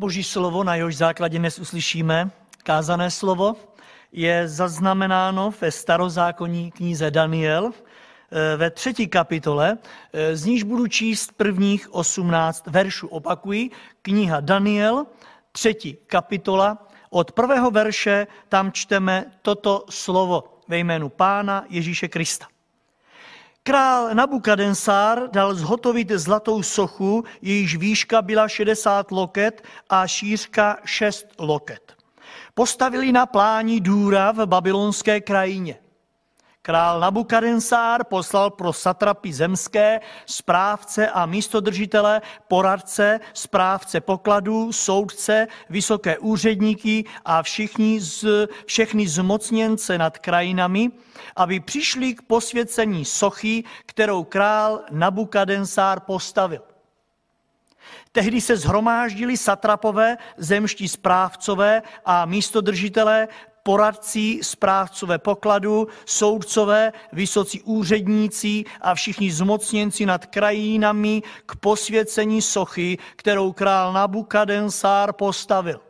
Boží slovo, na jehož základě dnes uslyšíme, kázané slovo, je zaznamenáno ve starozákonní knize Daniel eh, ve třetí kapitole, eh, z níž budu číst prvních 18 veršů. Opakuji, kniha Daniel, třetí kapitola, od prvého verše tam čteme toto slovo ve jménu Pána Ježíše Krista. Král Nabukadensár dal zhotovit zlatou sochu, jejíž výška byla 60 loket a šířka 6 loket. Postavili na plání důra v babylonské krajině. Král Nabukadensár poslal pro satrapy zemské, správce a místodržitele, poradce, správce pokladů, soudce, vysoké úředníky a všichni z, všechny zmocněnce nad krajinami, aby přišli k posvěcení sochy, kterou král Nabukadensár postavil. Tehdy se zhromáždili satrapové, zemští správcové a místodržitelé poradci, správcové pokladu, soudcové, vysocí úředníci a všichni zmocněnci nad krajinami k posvěcení sochy, kterou král Nabukadensár postavil.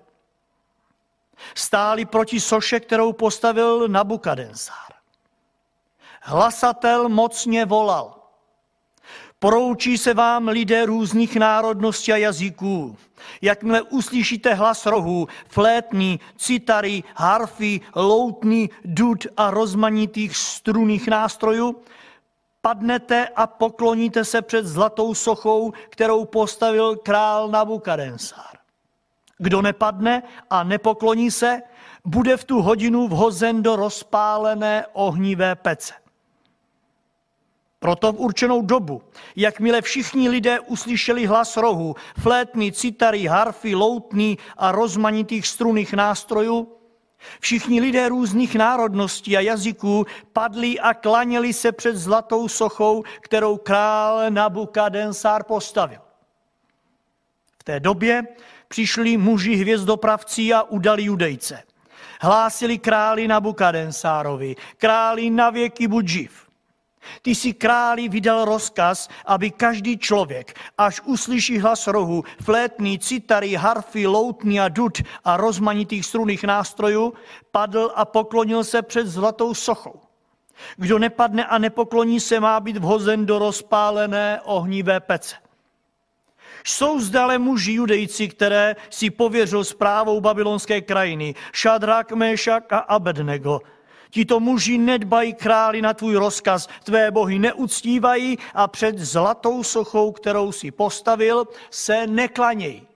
Stáli proti soše, kterou postavil Nabukadensár. Hlasatel mocně volal. Poroučí se vám lidé různých národností a jazyků. Jakmile uslyšíte hlas rohů, flétní, citary, harfy, loutný, dud a rozmanitých struných nástrojů, padnete a pokloníte se před zlatou sochou, kterou postavil král Nabukadensár. Kdo nepadne a nepokloní se, bude v tu hodinu vhozen do rozpálené ohnivé pece. Proto v určenou dobu, jakmile všichni lidé uslyšeli hlas rohu, flétny, citary, harfy, loutny a rozmanitých struných nástrojů, všichni lidé různých národností a jazyků padli a klaněli se před zlatou sochou, kterou král Nabukadensár postavil. V té době přišli muži hvězdopravci a udali judejce. Hlásili králi Nabukadensárovi, králi na věky buď živ. Ty si králi vydal rozkaz, aby každý člověk, až uslyší hlas rohu, flétný, citary, harfy, loutný a dud a rozmanitých struných nástrojů, padl a poklonil se před zlatou sochou. Kdo nepadne a nepokloní se, má být vhozen do rozpálené ohnivé pece. Jsou zdále muži judejci, které si pověřil zprávou babylonské krajiny, Šadrak, Mešak a Abednego – Tito muži nedbají králi na tvůj rozkaz, tvé bohy neuctívají a před zlatou sochou, kterou si postavil, se neklanějí.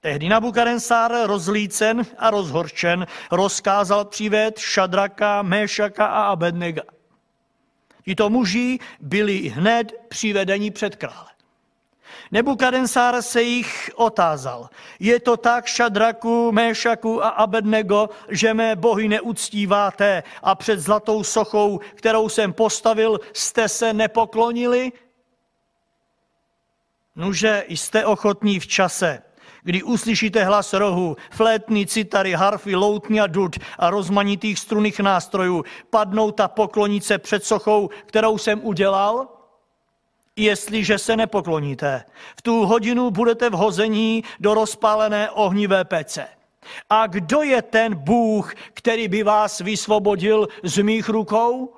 Tehdy Nabukadensár rozlícen a rozhorčen rozkázal přivést Šadraka, Méšaka a Abednega. Tito muži byli hned přivedeni před krále. Nebukadensár se jich otázal. Je to tak, Šadraku, Méšaku a Abednego, že mé bohy neuctíváte a před zlatou sochou, kterou jsem postavil, jste se nepoklonili? Nuže jste ochotní v čase, kdy uslyšíte hlas rohu, flétny, citary, harfy, loutny a dud a rozmanitých struných nástrojů, padnout a poklonit se před sochou, kterou jsem udělal? Jestliže se nepokloníte, v tu hodinu budete vhození do rozpálené ohnivé pece. A kdo je ten Bůh, který by vás vysvobodil z mých rukou?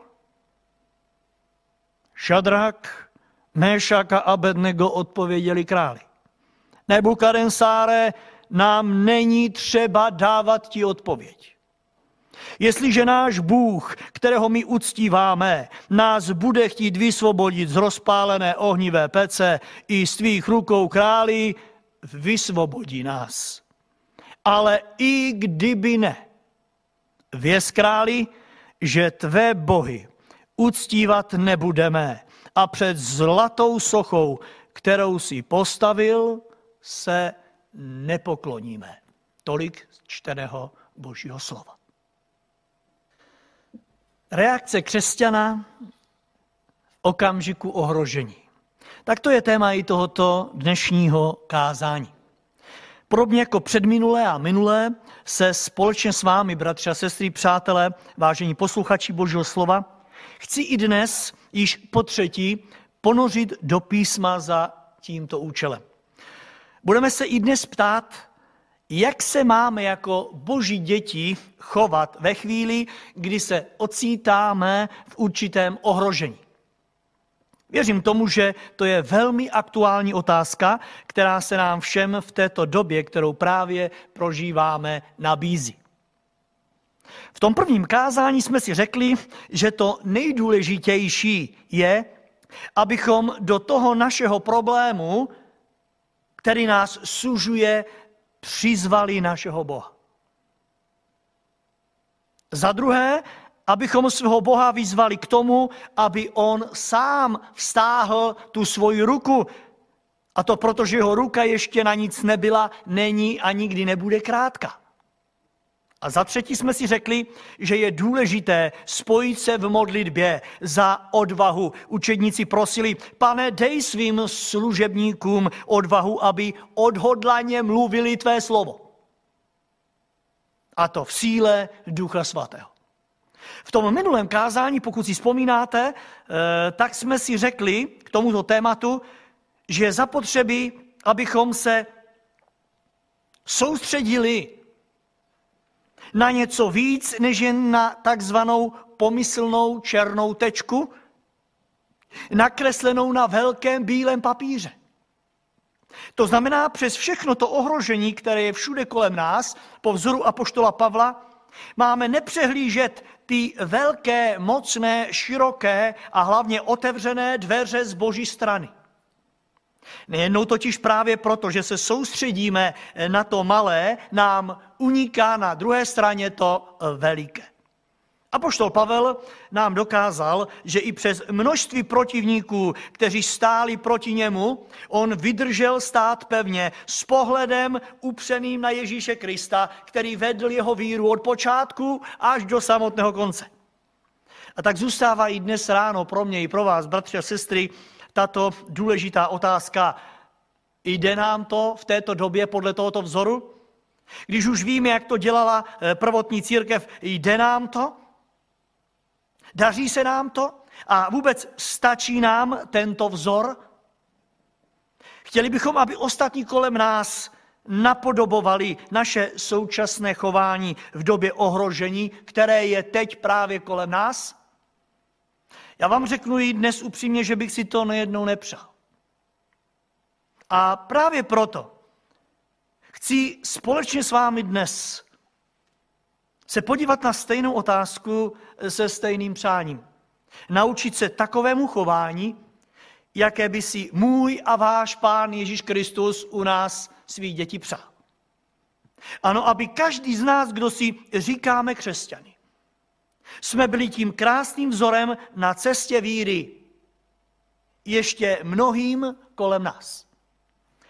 Šadrak, Méšak a Abednego odpověděli králi. Nebukadensáre, nám není třeba dávat ti odpověď. Jestliže náš Bůh, kterého my uctíváme, nás bude chtít vysvobodit z rozpálené ohnivé pece i z tvých rukou králi, vysvobodí nás. Ale i kdyby ne, věz králi, že tvé bohy uctívat nebudeme a před zlatou sochou, kterou si postavil, se nepokloníme. Tolik čteného Božího slova. Reakce křesťana v okamžiku ohrožení. Tak to je téma i tohoto dnešního kázání. Podobně jako předminulé a minulé se společně s vámi, bratři a sestry, přátelé, vážení posluchači Božího slova, chci i dnes již po třetí ponořit do písma za tímto účelem. Budeme se i dnes ptát, jak se máme jako boží děti chovat ve chvíli, kdy se ocítáme v určitém ohrožení. Věřím tomu, že to je velmi aktuální otázka, která se nám všem v této době, kterou právě prožíváme, nabízí. V tom prvním kázání jsme si řekli, že to nejdůležitější je, abychom do toho našeho problému, který nás sužuje, přizvali našeho Boha. Za druhé, abychom svého Boha vyzvali k tomu, aby on sám vstáhl tu svoji ruku. A to proto, že jeho ruka ještě na nic nebyla, není a nikdy nebude krátká. A za třetí jsme si řekli, že je důležité spojit se v modlitbě za odvahu. Učedníci prosili, pane, dej svým služebníkům odvahu, aby odhodlaně mluvili tvé slovo. A to v síle Ducha Svatého. V tom minulém kázání, pokud si vzpomínáte, eh, tak jsme si řekli k tomuto tématu, že je zapotřebí, abychom se soustředili na něco víc, než jen na takzvanou pomyslnou černou tečku, nakreslenou na velkém bílém papíře. To znamená, přes všechno to ohrožení, které je všude kolem nás, po vzoru apoštola Pavla, máme nepřehlížet ty velké, mocné, široké a hlavně otevřené dveře z boží strany. Nejednou totiž právě proto, že se soustředíme na to malé, nám uniká na druhé straně to veliké. A poštol Pavel nám dokázal, že i přes množství protivníků, kteří stáli proti němu, on vydržel stát pevně s pohledem upřeným na Ježíše Krista, který vedl jeho víru od počátku až do samotného konce. A tak zůstává i dnes ráno pro mě i pro vás, bratři a sestry, tato důležitá otázka. Jde nám to v této době podle tohoto vzoru? Když už víme, jak to dělala eh, prvotní církev, jde nám to? Daří se nám to? A vůbec stačí nám tento vzor? Chtěli bychom, aby ostatní kolem nás napodobovali naše současné chování v době ohrožení, které je teď právě kolem nás? Já vám řeknu i dnes upřímně, že bych si to nejednou nepřál. A právě proto chci společně s vámi dnes se podívat na stejnou otázku se stejným přáním. Naučit se takovému chování, jaké by si můj a váš Pán Ježíš Kristus u nás svých dětí přál. Ano, aby každý z nás, kdo si říkáme křesťany, jsme byli tím krásným vzorem na cestě víry ještě mnohým kolem nás.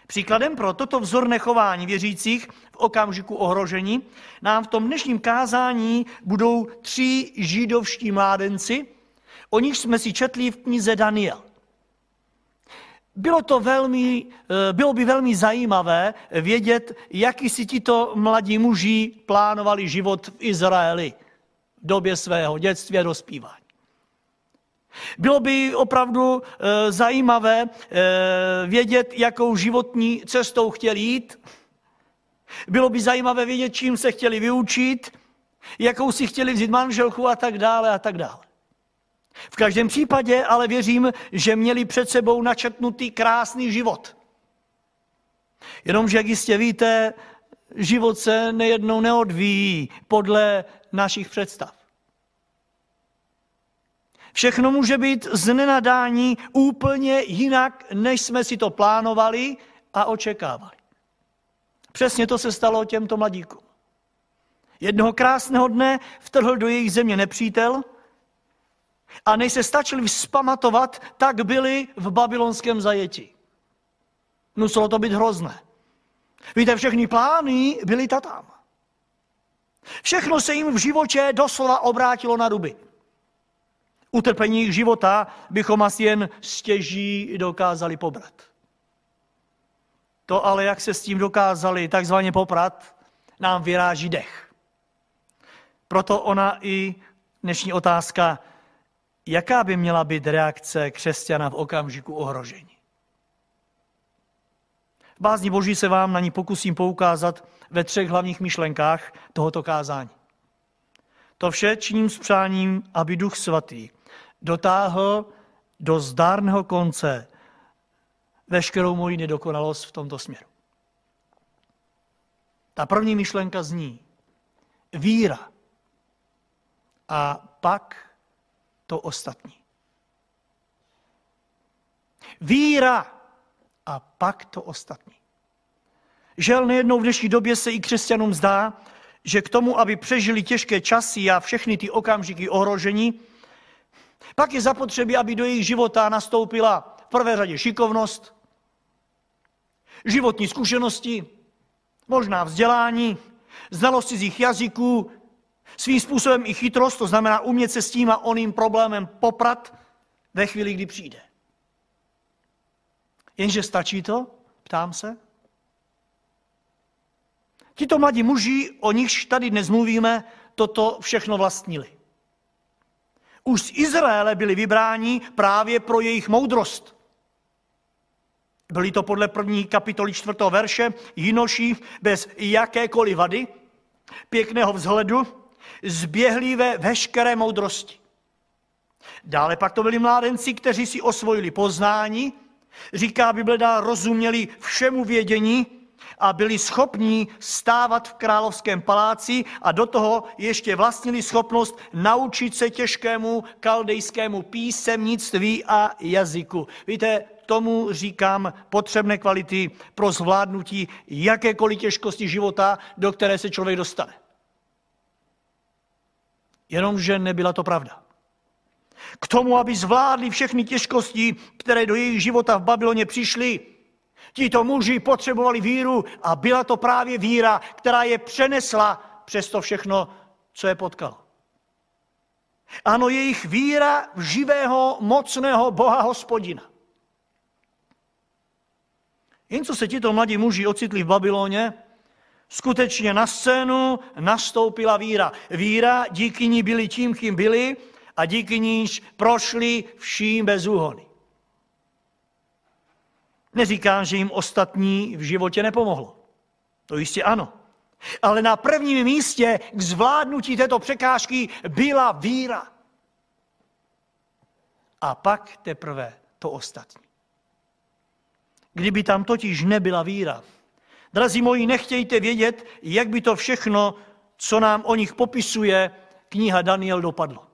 Příkladem pro toto vzorné chování věřících v okamžiku ohrožení nám v tom dnešním kázání budou tři židovští mládenci, o nich jsme si četli v knize Daniel. Bylo, to velmi, eh, bylo by velmi zajímavé vědět, jaký si tito mladí muži plánovali život v Izraeli době svého dětství a dospívání. Bylo by opravdu e, zajímavé e, vědět, jakou životní cestou chtěli jít. Bylo by zajímavé vědět, čím se chtěli vyučit, jakou si chtěli vzít manželku a tak dále a tak dále. V každém případě ale věřím, že měli před sebou načetnutý krásný život. Jenomže, jak jistě víte, život se nejednou neodvíjí podle našich představ. Všechno může být z nenadání úplně jinak, než jsme si to plánovali a očekávali. Přesně to se stalo těmto mladíkům. Jednoho krásného dne vtrhl do jejich země nepřítel a než se stačili vzpamatovat, tak byli v babylonském zajetí. Muselo to být hrozné. Víte, všechny plány byly tam. Všechno se jim v životě doslova obrátilo na ruby. Utrpení jejich života bychom asi jen stěží dokázali pobrat. To ale, jak se s tím dokázali takzvaně poprat, nám vyráží dech. Proto ona i dnešní otázka, jaká by měla být reakce křesťana v okamžiku ohrožení. V bázni Boží se vám na ní pokusím poukázat ve třech hlavních myšlenkách tohoto kázání. To vše činím s přáním, aby Duch Svatý dotáhl do zdárného konce veškerou moji nedokonalost v tomto směru. Ta první myšlenka zní víra a pak to ostatní. Víra a pak to ostatní. Žel nejednou v dnešní době se i křesťanům zdá, že k tomu, aby přežili těžké časy a všechny ty okamžiky ohrožení, pak je zapotřebí, aby do jejich života nastoupila v prvé řadě šikovnost, životní zkušenosti, možná vzdělání, znalost cizích jazyků, svým způsobem i chytrost, to znamená umět se s tím a oným problémem poprat ve chvíli, kdy přijde. Jenže stačí to? Ptám se. Tito mladí muži, o nichž tady dnes mluvíme, toto všechno vlastnili. Už z Izraele byli vybráni právě pro jejich moudrost. Byli to podle první kapitoly čtvrtého verše jinoši bez jakékoliv vady, pěkného vzhledu, zběhlí ve veškeré moudrosti. Dále pak to byli mládenci, kteří si osvojili poznání, říká Bible dál, rozuměli všemu vědění a byli schopní stávat v královském paláci a do toho ještě vlastnili schopnost naučit se těžkému kaldejskému písemnictví a jazyku. Víte, tomu říkám potřebné kvality pro zvládnutí jakékoliv těžkosti života, do které se člověk dostane. Jenomže nebyla to pravda. K tomu, aby zvládli všechny těžkosti, které do jejich života v Babyloně přišly, tito muži potřebovali víru a byla to právě víra, která je přenesla přes to všechno, co je potkalo. Ano, jejich víra v živého, mocného Boha hospodina. Jen co se tito mladí muži ocitli v Babyloně, skutečně na scénu nastoupila víra. Víra, díky ní byli tím, kým byli a díky níž prošli vším bez úhony. Neříkám, že jim ostatní v životě nepomohlo. To jistě ano. Ale na prvním místě k zvládnutí této překážky byla víra. A pak teprve to ostatní. Kdyby tam totiž nebyla víra, drazí moji, nechtějte vědět, jak by to všechno, co nám o nich popisuje kniha Daniel, dopadlo.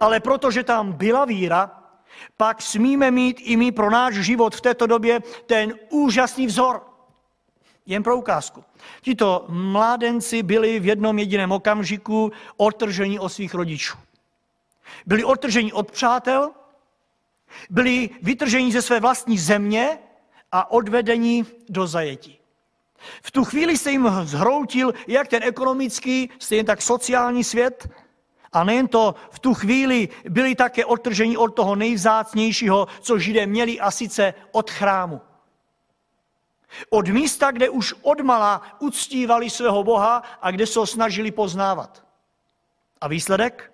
Ale protože tam byla víra, pak smíme mít i my pro náš život v této době ten úžasný vzor. Jen pro ukázku. Tito mládenci byli v jednom jediném okamžiku odtrženi od svých rodičů. Byli odtrženi od přátel, byli vytrženi ze své vlastní země a odvedeni do zajetí. V tu chvíli se jim zhroutil jak ten ekonomický, stejně tak sociální svět, a nejen to, v tu chvíli byli také odtrženi od toho nejvzácnějšího, co židé měli, a sice od chrámu. Od místa, kde už odmala uctívali svého Boha a kde se ho snažili poznávat. A výsledek?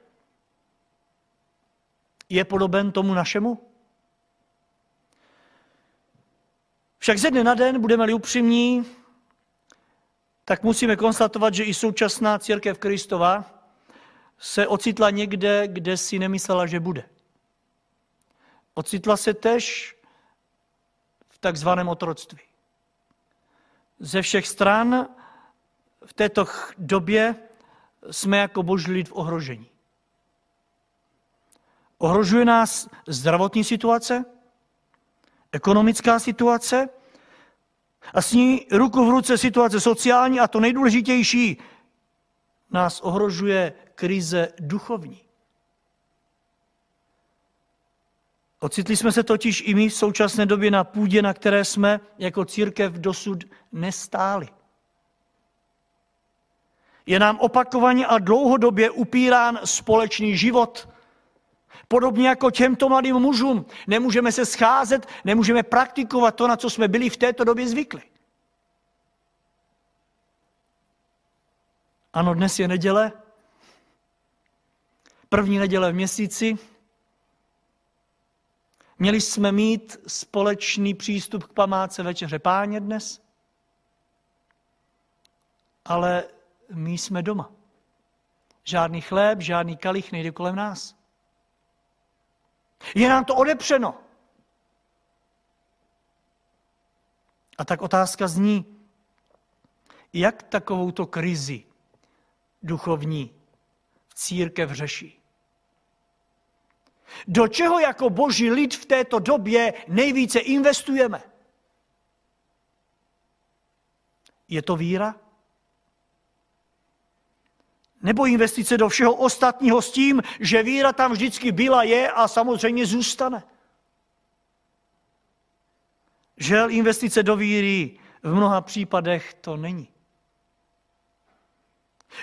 Je podoben tomu našemu? Však ze dne na den, budeme-li upřímní, tak musíme konstatovat, že i současná církev Kristova se ocitla někde, kde si nemyslela, že bude. Ocitla se tež v takzvaném otroctví. Ze všech stran v této době jsme jako boží lid v ohrožení. Ohrožuje nás zdravotní situace, ekonomická situace a s ní ruku v ruce situace sociální a to nejdůležitější, nás ohrožuje krize duchovní. Ocitli jsme se totiž i my v současné době na půdě, na které jsme jako církev dosud nestáli. Je nám opakovaně a dlouhodobě upírán společný život. Podobně jako těmto mladým mužům. Nemůžeme se scházet, nemůžeme praktikovat to, na co jsme byli v této době zvykli. Ano, dnes je neděle, první neděle v měsíci. Měli jsme mít společný přístup k památce večeře páně dnes, ale my jsme doma. Žádný chléb, žádný kalich nejde kolem nás. Je nám to odepřeno. A tak otázka zní, jak takovouto krizi duchovní v církev řeší. Do čeho jako boží lid v této době nejvíce investujeme? Je to víra? Nebo investice do všeho ostatního s tím, že víra tam vždycky byla, je a samozřejmě zůstane? Žel investice do víry v mnoha případech to není.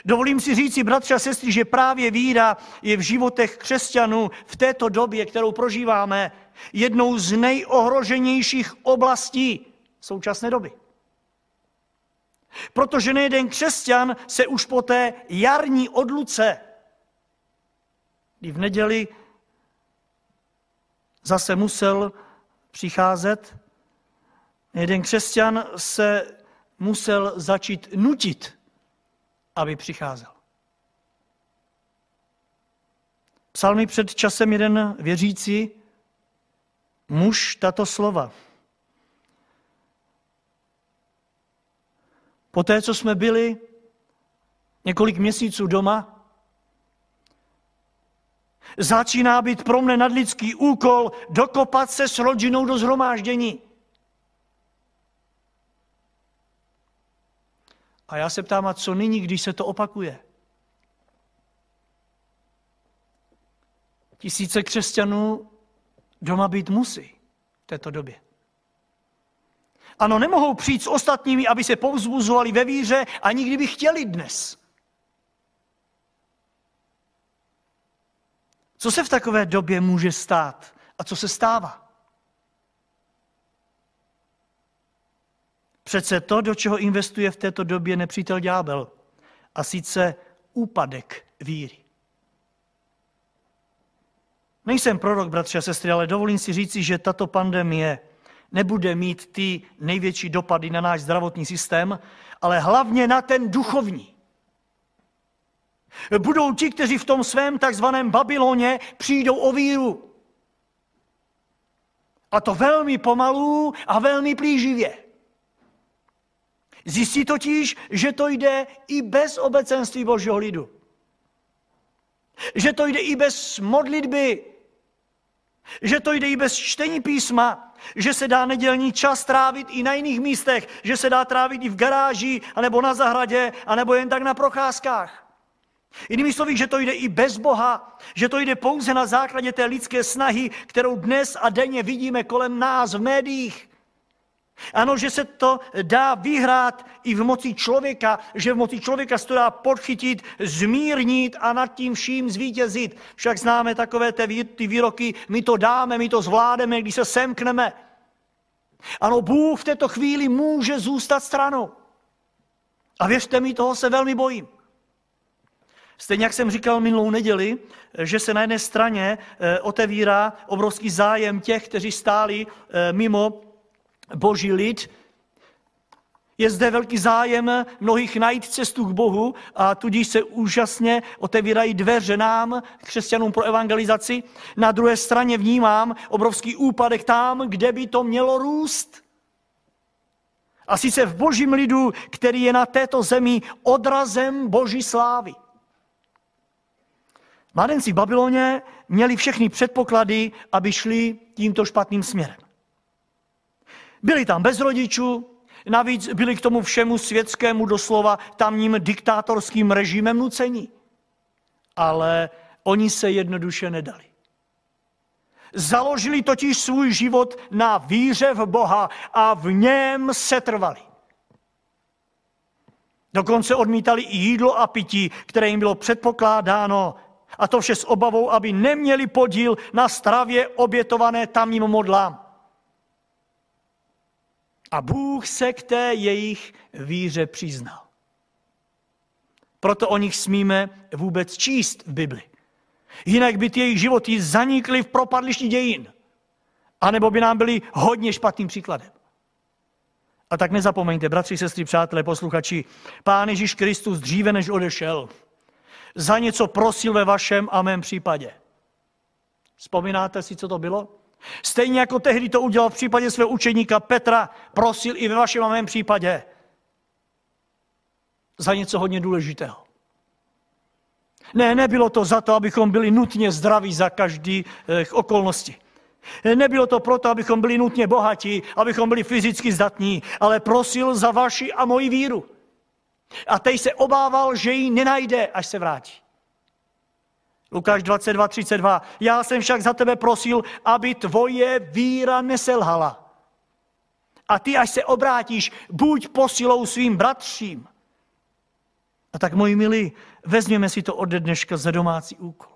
Dovolím si říci, bratři a sestry, že právě víra je v životech křesťanů v této době, kterou prožíváme, jednou z nejohroženějších oblastí současné doby. Protože nejeden křesťan se už po té jarní odluce, kdy v neděli zase musel přicházet, jeden křesťan se musel začít nutit aby přicházel. Psal mi před časem jeden věřící muž tato slova. Poté, co jsme byli několik měsíců doma, začíná být pro mne nadlidský úkol dokopat se s rodinou do zhromáždění. A já se ptám, a co nyní, když se to opakuje? Tisíce křesťanů doma být musí v této době. Ano, nemohou přijít s ostatními, aby se povzbuzovali ve víře, ani kdyby chtěli dnes. Co se v takové době může stát a co se stává? Přece to, do čeho investuje v této době nepřítel ďábel, a sice úpadek víry. Nejsem prorok, bratři a sestry, ale dovolím si říci, že tato pandemie nebude mít ty největší dopady na náš zdravotní systém, ale hlavně na ten duchovní. Budou ti, kteří v tom svém takzvaném Babyloně přijdou o víru. A to velmi pomalu a velmi plíživě. Zjistí totiž, že to jde i bez obecenství božího lidu. Že to jde i bez modlitby. Že to jde i bez čtení písma. Že se dá nedělní čas trávit i na jiných místech. Že se dá trávit i v garáži, anebo na zahradě, anebo jen tak na procházkách. Jinými slovy, že to jde i bez Boha, že to jde pouze na základě té lidské snahy, kterou dnes a denně vidíme kolem nás v médiích. Ano, že se to dá vyhrát i v moci člověka, že v moci člověka se to dá podchytit, zmírnit a nad tím vším zvítězit. Však známe takové ty výroky, my to dáme, my to zvládneme, když se semkneme. Ano, Bůh v této chvíli může zůstat stranou. A věřte mi, toho se velmi bojím. Stejně jak jsem říkal minulou neděli, že se na jedné straně eh, otevírá obrovský zájem těch, kteří stáli eh, mimo boží lid. Je zde velký zájem mnohých najít cestu k Bohu a tudíž se úžasně otevírají dveře nám, křesťanům pro evangelizaci. Na druhé straně vnímám obrovský úpadek tam, kde by to mělo růst. A sice v božím lidu, který je na této zemi odrazem boží slávy. Mladenci v Babyloně měli všechny předpoklady, aby šli tímto špatným směrem. Byli tam bez rodičů, navíc byli k tomu všemu světskému doslova tamním diktátorským režimem nucení. Ale oni se jednoduše nedali. Založili totiž svůj život na víře v Boha a v něm se trvali. Dokonce odmítali i jídlo a pití, které jim bylo předpokládáno, a to vše s obavou, aby neměli podíl na stravě obětované tamním modlám. A Bůh se k té jejich víře přiznal. Proto o nich smíme vůbec číst v Bibli. Jinak by ty jejich životy zanikly v propadlišti dějin. A nebo by nám byli hodně špatným příkladem. A tak nezapomeňte, bratři, sestry, přátelé, posluchači, Pán Ježíš Kristus dříve než odešel, za něco prosil ve vašem a mém případě. Vzpomínáte si, co to bylo? Stejně jako tehdy to udělal v případě svého učeníka Petra, prosil i ve vašem a mém případě za něco hodně důležitého. Ne, nebylo to za to, abychom byli nutně zdraví za každý eh, okolnosti. Nebylo to proto, abychom byli nutně bohatí, abychom byli fyzicky zdatní, ale prosil za vaši a moji víru. A teď se obával, že ji nenajde, až se vrátí. Lukáš 22, 32. Já jsem však za tebe prosil, aby tvoje víra neselhala. A ty, až se obrátíš, buď posilou svým bratřím. A tak, moji milí, vezměme si to ode dneška za domácí úkol.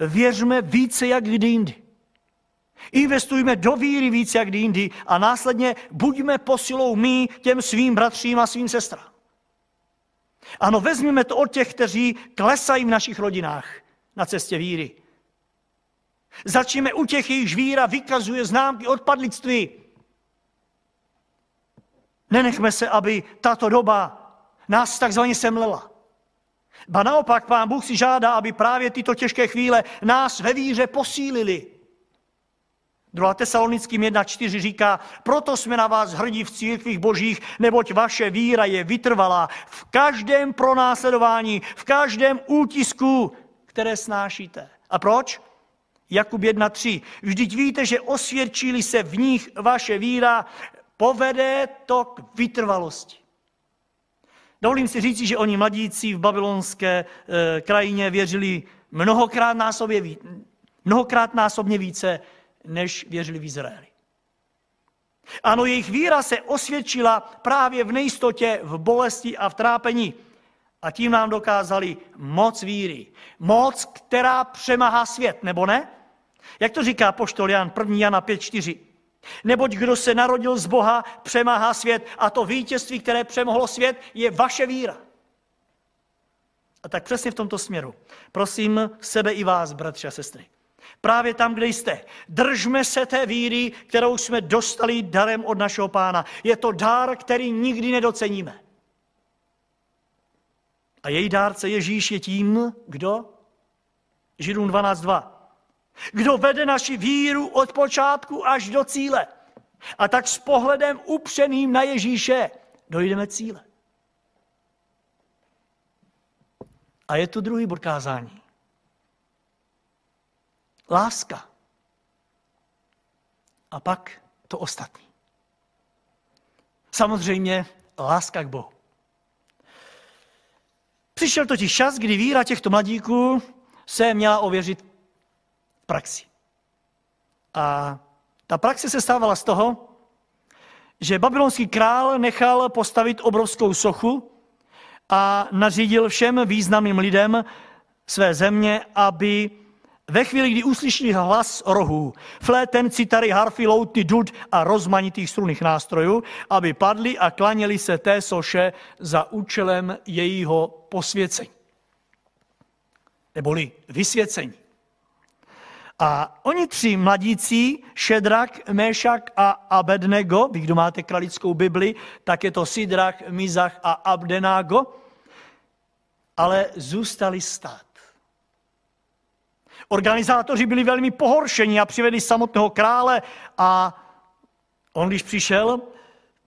Věřme více jak kdy jindy. Investujme do víry více jak kdy jindy a následně buďme posilou my těm svým bratřím a svým sestrám. Ano, vezměme to od těch, kteří klesají v našich rodinách na cestě víry. Začněme u těch, jejichž víra vykazuje známky odpadlictví. Nenechme se, aby tato doba nás takzvaně semlela. Ba naopak, pán Bůh si žádá, aby právě tyto těžké chvíle nás ve víře posílili. 2. Tesalonickým 1.4 říká, proto jsme na vás hrdí v církvích božích, neboť vaše víra je vytrvalá v každém pronásledování, v každém útisku, které snášíte. A proč? Jakub 1.3. Vždyť víte, že osvědčili se v nich vaše víra, povede to k vytrvalosti. Dovolím si říct, že oni mladíci v babylonské e, krajině věřili mnohokrát násobně, mnohokrát násobně více, než věřili v Izraeli. Ano, jejich víra se osvědčila právě v nejistotě, v bolesti a v trápení. A tím nám dokázali moc víry. Moc, která přemáhá svět, nebo ne? Jak to říká poštol Jan 1. Jana 5.4? Neboť kdo se narodil z Boha, přemáhá svět a to vítězství, které přemohlo svět, je vaše víra. A tak přesně v tomto směru. Prosím sebe i vás, bratři a sestry. Právě tam, kde jste. Držme se té víry, kterou jsme dostali darem od našeho pána. Je to dár, který nikdy nedoceníme. A její dárce Ježíš je tím, kdo? Židům 12.2. Kdo vede naši víru od počátku až do cíle. A tak s pohledem upřeným na Ježíše dojdeme cíle. A je tu druhý bod kázání. Láska. A pak to ostatní. Samozřejmě láska k Bohu. Přišel totiž čas, kdy víra těchto mladíků se měla ověřit v praxi. A ta praxe se stávala z toho, že babylonský král nechal postavit obrovskou sochu a nařídil všem významným lidem své země, aby ve chvíli, kdy uslyší hlas rohů, fléten, citary, harfy, loutny, dud a rozmanitých strunných nástrojů, aby padli a klaněli se té soše za účelem jejího posvěcení. Neboli vysvěcení. A oni tři mladící, Šedrak, Mešak a Abednego, vy kdo máte kralickou Bibli, tak je to Sidrach, Mizach a Abdenago, ale zůstali stát. Organizátoři byli velmi pohoršeni a přivedli samotného krále a on, když přišel,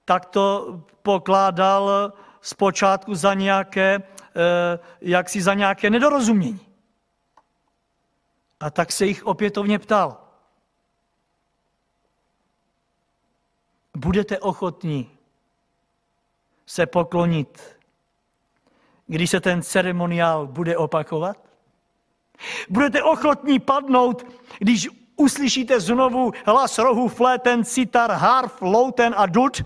tak to pokládal zpočátku za nějaké, eh, jak si za nějaké nedorozumění. A tak se jich opětovně ptal. Budete ochotní se poklonit, když se ten ceremoniál bude opakovat? Budete ochotní padnout, když uslyšíte znovu hlas rohu, fléten, citar, harf, louten a dud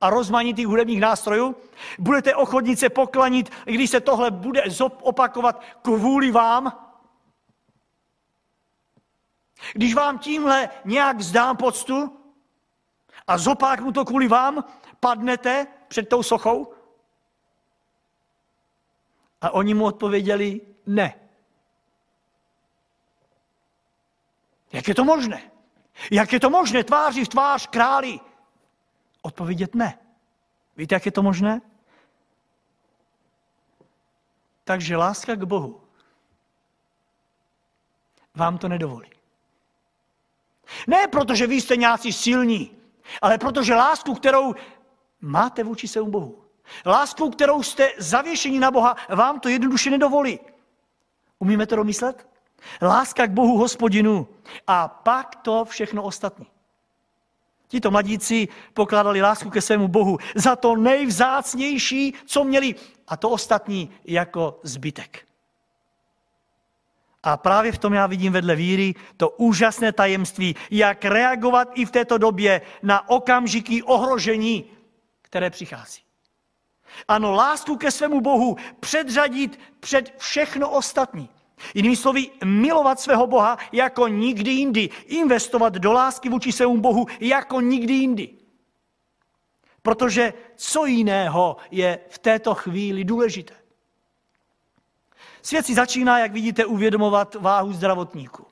a rozmanitých hudebních nástrojů? Budete ochotní se poklanit, když se tohle bude opakovat kvůli vám? Když vám tímhle nějak zdám poctu a zopáknu to kvůli vám, padnete před tou sochou? A oni mu odpověděli ne. Jak je to možné? Jak je to možné tváří v tvář králi? Odpovědět ne. Víte, jak je to možné? Takže láska k Bohu vám to nedovolí. Ne protože vy jste nějací silní, ale protože lásku, kterou máte vůči svému Bohu, lásku, kterou jste zavěšení na Boha, vám to jednoduše nedovolí. Umíme to domyslet? Láska k Bohu hospodinu a pak to všechno ostatní. Tito mladíci pokládali lásku ke svému Bohu za to nejvzácnější, co měli, a to ostatní jako zbytek. A právě v tom já vidím vedle víry to úžasné tajemství, jak reagovat i v této době na okamžiky ohrožení, které přichází. Ano, lásku ke svému Bohu předřadit před všechno ostatní. Jinými slovy, milovat svého Boha jako nikdy jindy. Investovat do lásky vůči svému Bohu jako nikdy jindy. Protože co jiného je v této chvíli důležité? Svět si začíná, jak vidíte, uvědomovat váhu zdravotníků.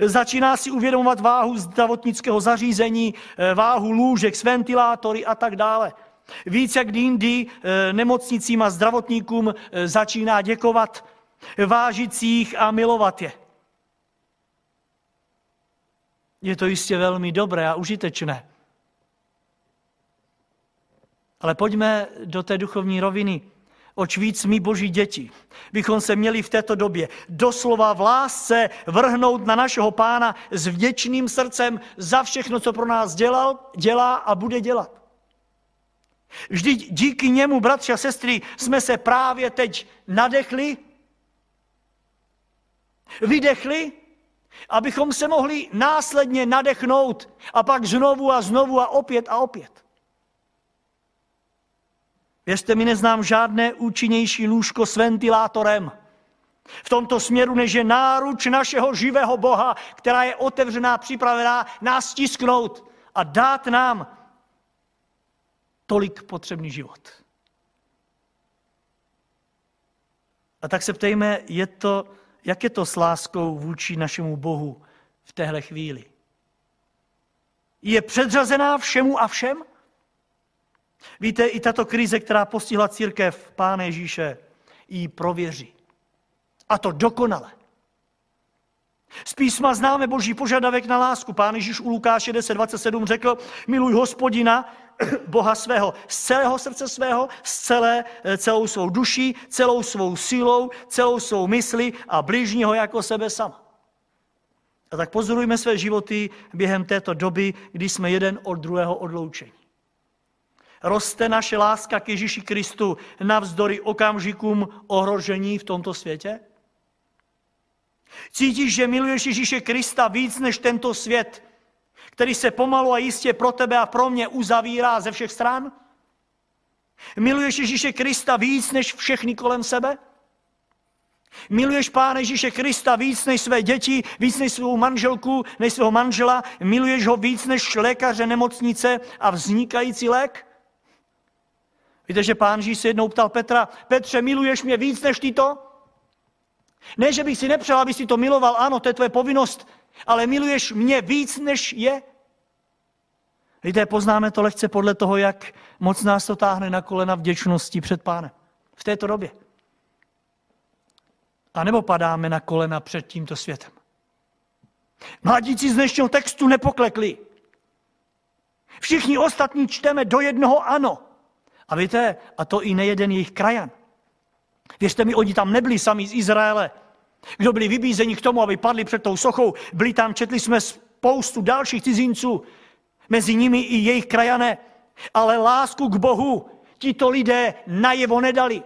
Začíná si uvědomovat váhu zdravotnického zařízení, eh, váhu lůžek s ventilátory a tak dále. Víc jak jindy eh, nemocnicím a zdravotníkům eh, začíná děkovat, vážit a milovat je. Je to jistě velmi dobré a užitečné. Ale pojďme do té duchovní roviny. Oč víc my, boží děti, bychom se měli v této době doslova v lásce vrhnout na našeho pána s vděčným srdcem za všechno, co pro nás dělal, dělá a bude dělat. Vždyť díky němu, bratři a sestry, jsme se právě teď nadechli, vydechli, abychom se mohli následně nadechnout a pak znovu a znovu a opět a opět. Věřte mi, neznám žádné účinnější lůžko s ventilátorem. V tomto směru, než je náruč našeho živého Boha, která je otevřená, připravená nás stisknout a dát nám tolik potřebný život. A tak se ptejme, je to, jak je to s láskou vůči našemu Bohu v téhle chvíli? Je předřazená všemu a všem? Víte, i tato krize, která postihla církev Pána Ježíše, ji prověří. A to dokonale. Z písma známe boží požadavek na lásku. Pán Ježíš u Lukáše 10.27 řekl, miluj hospodina, Boha svého, z celého srdce svého, z celé, eh, celou svou duší, celou svou silou, celou svou mysli a blížního jako sebe sama. A tak pozorujme své životy během této doby, kdy jsme jeden od druhého odloučení. Roste naše láska k Ježíši Kristu navzdory okamžikům ohrožení v tomto světě? Cítíš, že miluješ Ježíše Krista víc než tento svět, který se pomalu a jistě pro tebe a pro mě uzavírá ze všech stran? Miluješ Ježíše Krista víc než všechny kolem sebe? Miluješ Pána Ježíše Krista víc než své děti, víc než svou manželku, než svého manžela? Miluješ ho víc než lékaře, nemocnice a vznikající lék? Víte, že pán Ježíš se jednou ptal Petra, Petře, miluješ mě víc než ty to? Ne, že bych si nepřál, aby si to miloval, ano, to je tvoje povinnost, ale miluješ mě víc, než je? Víte, poznáme to lehce podle toho, jak moc nás to táhne na kolena vděčnosti před pánem v této době. A nebo padáme na kolena před tímto světem. Mladíci z dnešního textu nepoklekli. Všichni ostatní čteme do jednoho ano. A víte, a to i nejeden jejich krajan. Věřte mi, oni tam nebyli sami z Izraele. Kdo byli vybízeni k tomu, aby padli před tou sochou, byli tam, četli jsme spoustu dalších cizinců, mezi nimi i jejich krajané. Ale lásku k Bohu tito lidé najevo nedali.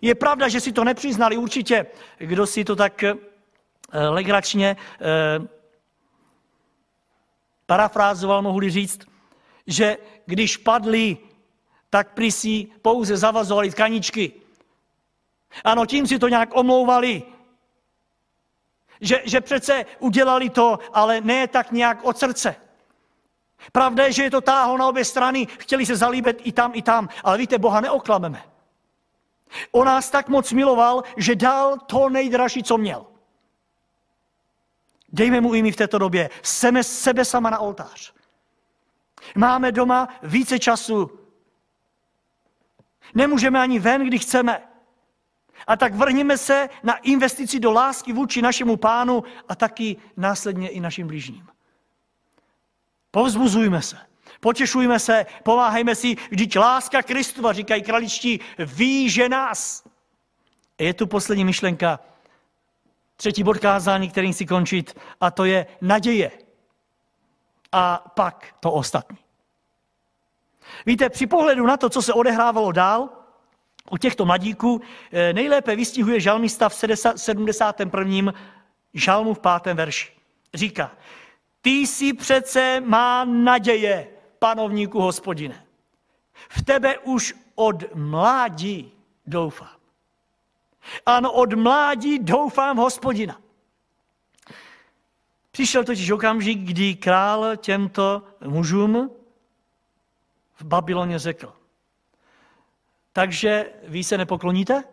Je pravda, že si to nepřiznali určitě. Kdo si to tak eh, legračně eh, parafrázoval, mohli říct, že když padli, tak prý si pouze zavazovali tkaničky. Ano, tím si to nějak omlouvali. Že, že přece udělali to, ale ne tak nějak od srdce. Pravda je, že je to táhlo na obě strany, chtěli se zalíbit i tam, i tam, ale víte, Boha neoklameme. On nás tak moc miloval, že dal to nejdražší, co měl. Dejme mu i my v této době seme sebe sama na oltář. Máme doma více času. Nemůžeme ani ven, kdy chceme. A tak vrhneme se na investici do lásky vůči našemu pánu a taky následně i našim blížním. Povzbuzujme se, potěšujme se, pomáhejme si, vždyť láska Kristova, říkají kraličtí, ví, že nás. Je tu poslední myšlenka, třetí bod kázání, kterým si končit, a to je naděje. A pak to ostatní. Víte, při pohledu na to, co se odehrávalo dál, u těchto mladíků eh, nejlépe vystihuje žalmista v 71. žalmu v pátém verši. Říká, ty jsi přece má naděje, panovníku hospodine. V tebe už od mládí doufám. Ano, od mládí doufám hospodina. Přišel totiž okamžik, kdy král těmto mužům v Babyloně řekl. Takže vy se nepokloníte?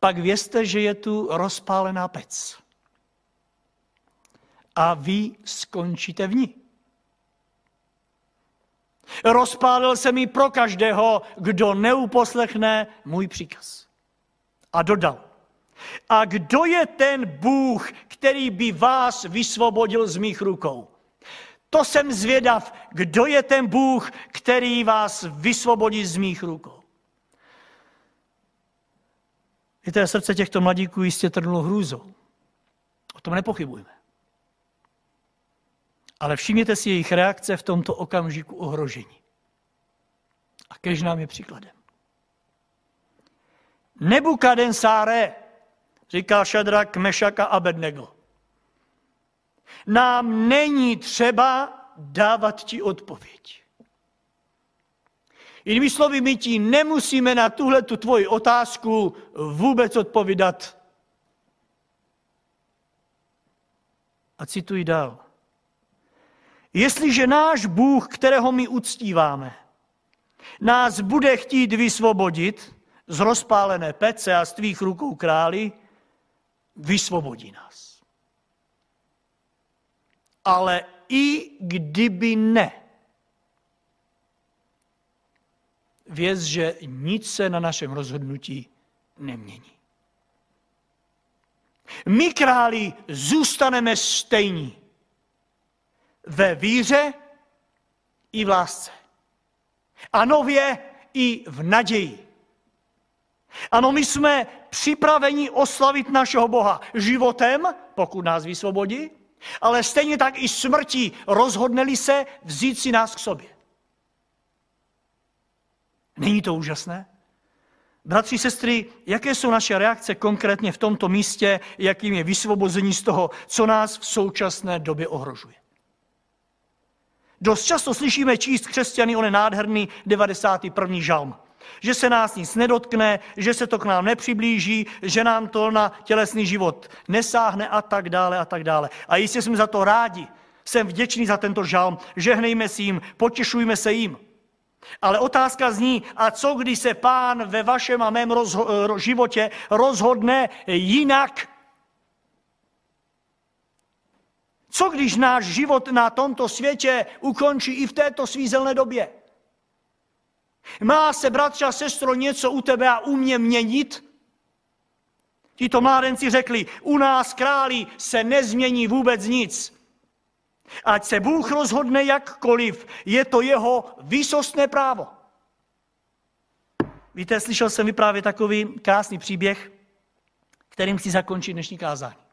Pak vězte, že je tu rozpálená pec. A vy skončíte v ní. Rozpálil se mi pro každého, kdo neuposlechne můj příkaz. A dodal. A kdo je ten Bůh, který by vás vysvobodil z mých rukou? To jsem zvědav, kdo je ten Bůh, který vás vysvobodí z mých rukou. Víte, srdce těchto mladíků jistě trnulo hrůzou. O tom nepochybujeme. Ale všimněte si jejich reakce v tomto okamžiku ohrožení. A kež nám je příkladem. Nebukadensáre, říká Šadrak, Mešaka Abednego. Nám není třeba dávat ti odpověď. Jinými slovy, my ti nemusíme na tuhle tu tvoji otázku vůbec odpovídat. A cituji dál. Jestliže náš Bůh, kterého my uctíváme, nás bude chtít vysvobodit z rozpálené pece a z tvých rukou králi, vysvobodí nás. Ale i kdyby ne, věz, že nic se na našem rozhodnutí nemění. My králi zůstaneme stejní ve víře i v lásce. A nově i v naději. Ano, my jsme připraveni oslavit našeho Boha životem, pokud nás vysvobodí, ale stejně tak i smrtí rozhodneli se vzít si nás k sobě. Není to úžasné? Bratři, sestry, jaké jsou naše reakce konkrétně v tomto místě, jakým je vysvobození z toho, co nás v současné době ohrožuje? Dost často slyšíme číst křesťany onen nádherný 91. žalm. Že se nás nic nedotkne, že se to k nám nepřiblíží, že nám to na tělesný život nesáhne a tak dále a tak dále. A jistě jsme za to rádi. Jsem vděčný za tento žalm. Žehnejme si jim, potěšujme se jim. Ale otázka zní, a co když se pán ve vašem a mém rozho- životě rozhodne jinak? Co když náš život na tomto světě ukončí i v této svízelné době? Má se, bratře a sestro, něco u tebe a u mě měnit? Tito mládenci řekli, u nás králi se nezmění vůbec nic. Ať se Bůh rozhodne jakkoliv, je to jeho výsostné právo. Víte, slyšel jsem vyprávět takový krásný příběh, kterým si zakončit dnešní kázání.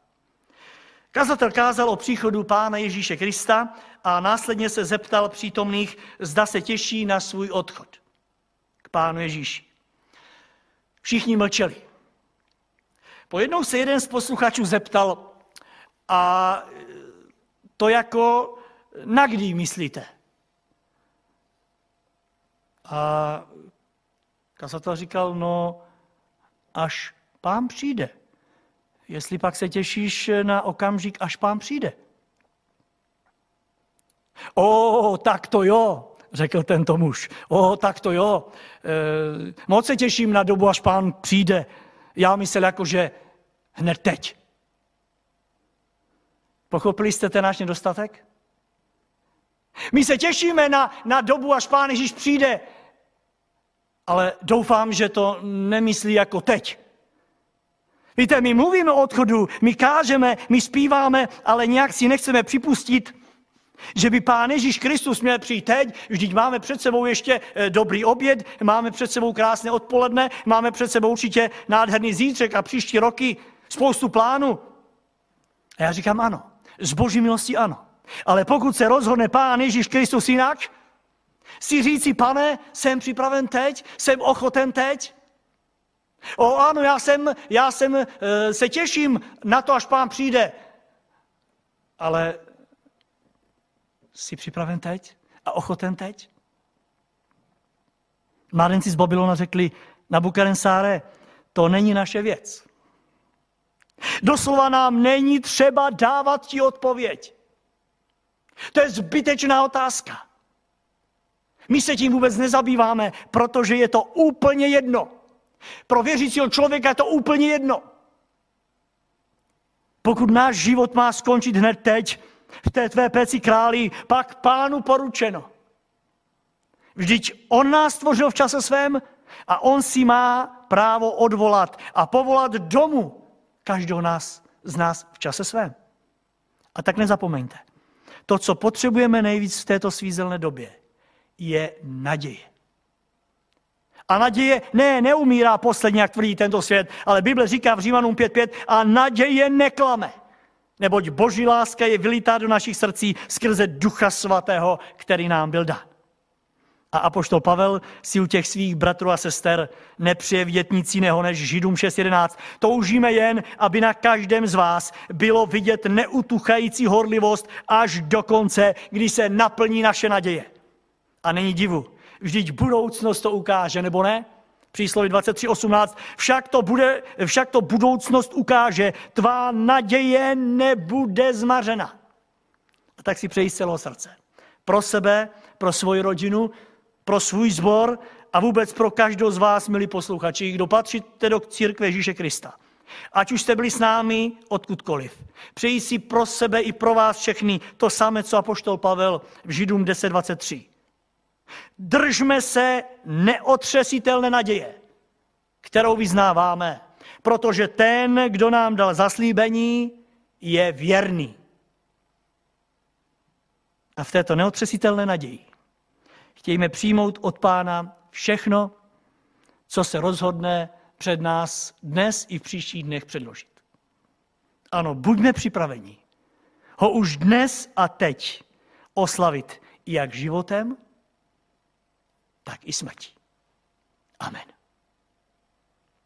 Kazatel kázal o příchodu Pána Ježíše Krista a následně se zeptal přítomných, zda se těší na svůj odchod k Pánu Ježíši. Všichni mlčeli. Pojednou se jeden z posluchačů zeptal, a to jako na kdy myslíte? A kazatel říkal, no až pán přijde jestli pak se těšíš na okamžik, až pán přijde. O, tak to jo, řekl tento muž. O, tak to jo. E, moc se těším na dobu, až pán přijde. Já myslel jako, že hned teď. Pochopili jste ten náš nedostatek? My se těšíme na, na dobu, až Pán Ježíš přijde, ale doufám, že to nemyslí jako teď. Víte, my mluvíme o odchodu, my kážeme, my zpíváme, ale nějak si nechceme připustit, že by Pán Ježíš Kristus měl přijít teď, vždyť máme před sebou ještě eh, dobrý oběd, máme před sebou krásné odpoledne, máme před sebou určitě nádherný zítřek a příští roky spoustu plánů. A já říkám ano, z boží milosti ano. Ale pokud se rozhodne Pán Ježíš Kristus jinak, si říci, pane, jsem připraven teď, jsem ochoten teď, O ano, já jsem, já jsem, e, se těším na to, až pán přijde. Ale jsi připraven teď a ochoten teď? Mládenci z Babylona řekli na Bukarensáre, to není naše věc. Doslova nám není třeba dávat ti odpověď. To je zbytečná otázka. My se tím vůbec nezabýváme, protože je to úplně jedno. Pro věřícího člověka je to úplně jedno. Pokud náš život má skončit hned teď, v té tvé peci králi, pak pánu poručeno. Vždyť on nás stvořil v čase svém a on si má právo odvolat a povolat domů každého nás, z nás v čase svém. A tak nezapomeňte, to, co potřebujeme nejvíc v této svízelné době, je naděje. A naděje ne, neumírá posledně, jak tvrdí tento svět, ale Bible říká v Římanům 5.5 a naděje neklame. Neboť boží láska je vylitá do našich srdcí skrze ducha svatého, který nám byl dán. A apoštol Pavel si u těch svých bratrů a sester nepřeje vidět nic jiného než Židům 6.11. Toužíme jen, aby na každém z vás bylo vidět neutuchající horlivost až do konce, kdy se naplní naše naděje. A není divu, vždyť budoucnost to ukáže, nebo ne? Přísloví 23.18. Však to, bude, však to budoucnost ukáže, tvá naděje nebude zmařena. A tak si přeji z celého srdce. Pro sebe, pro svoji rodinu, pro svůj sbor a vůbec pro každou z vás, milí posluchači, kdo patříte do církve Ježíše Krista. Ať už jste byli s námi odkudkoliv. Přeji si pro sebe i pro vás všechny to samé, co apoštol Pavel v Židům 10.23. Držme se neotřesitelné naděje, kterou vyznáváme, protože ten, kdo nám dal zaslíbení, je věrný. A v této neotřesitelné naději chtějme přijmout od Pána všechno, co se rozhodne před nás dnes i v příštích dnech předložit. Ano, buďme připraveni ho už dnes a teď oslavit jak životem, tak i smrtí. Amen.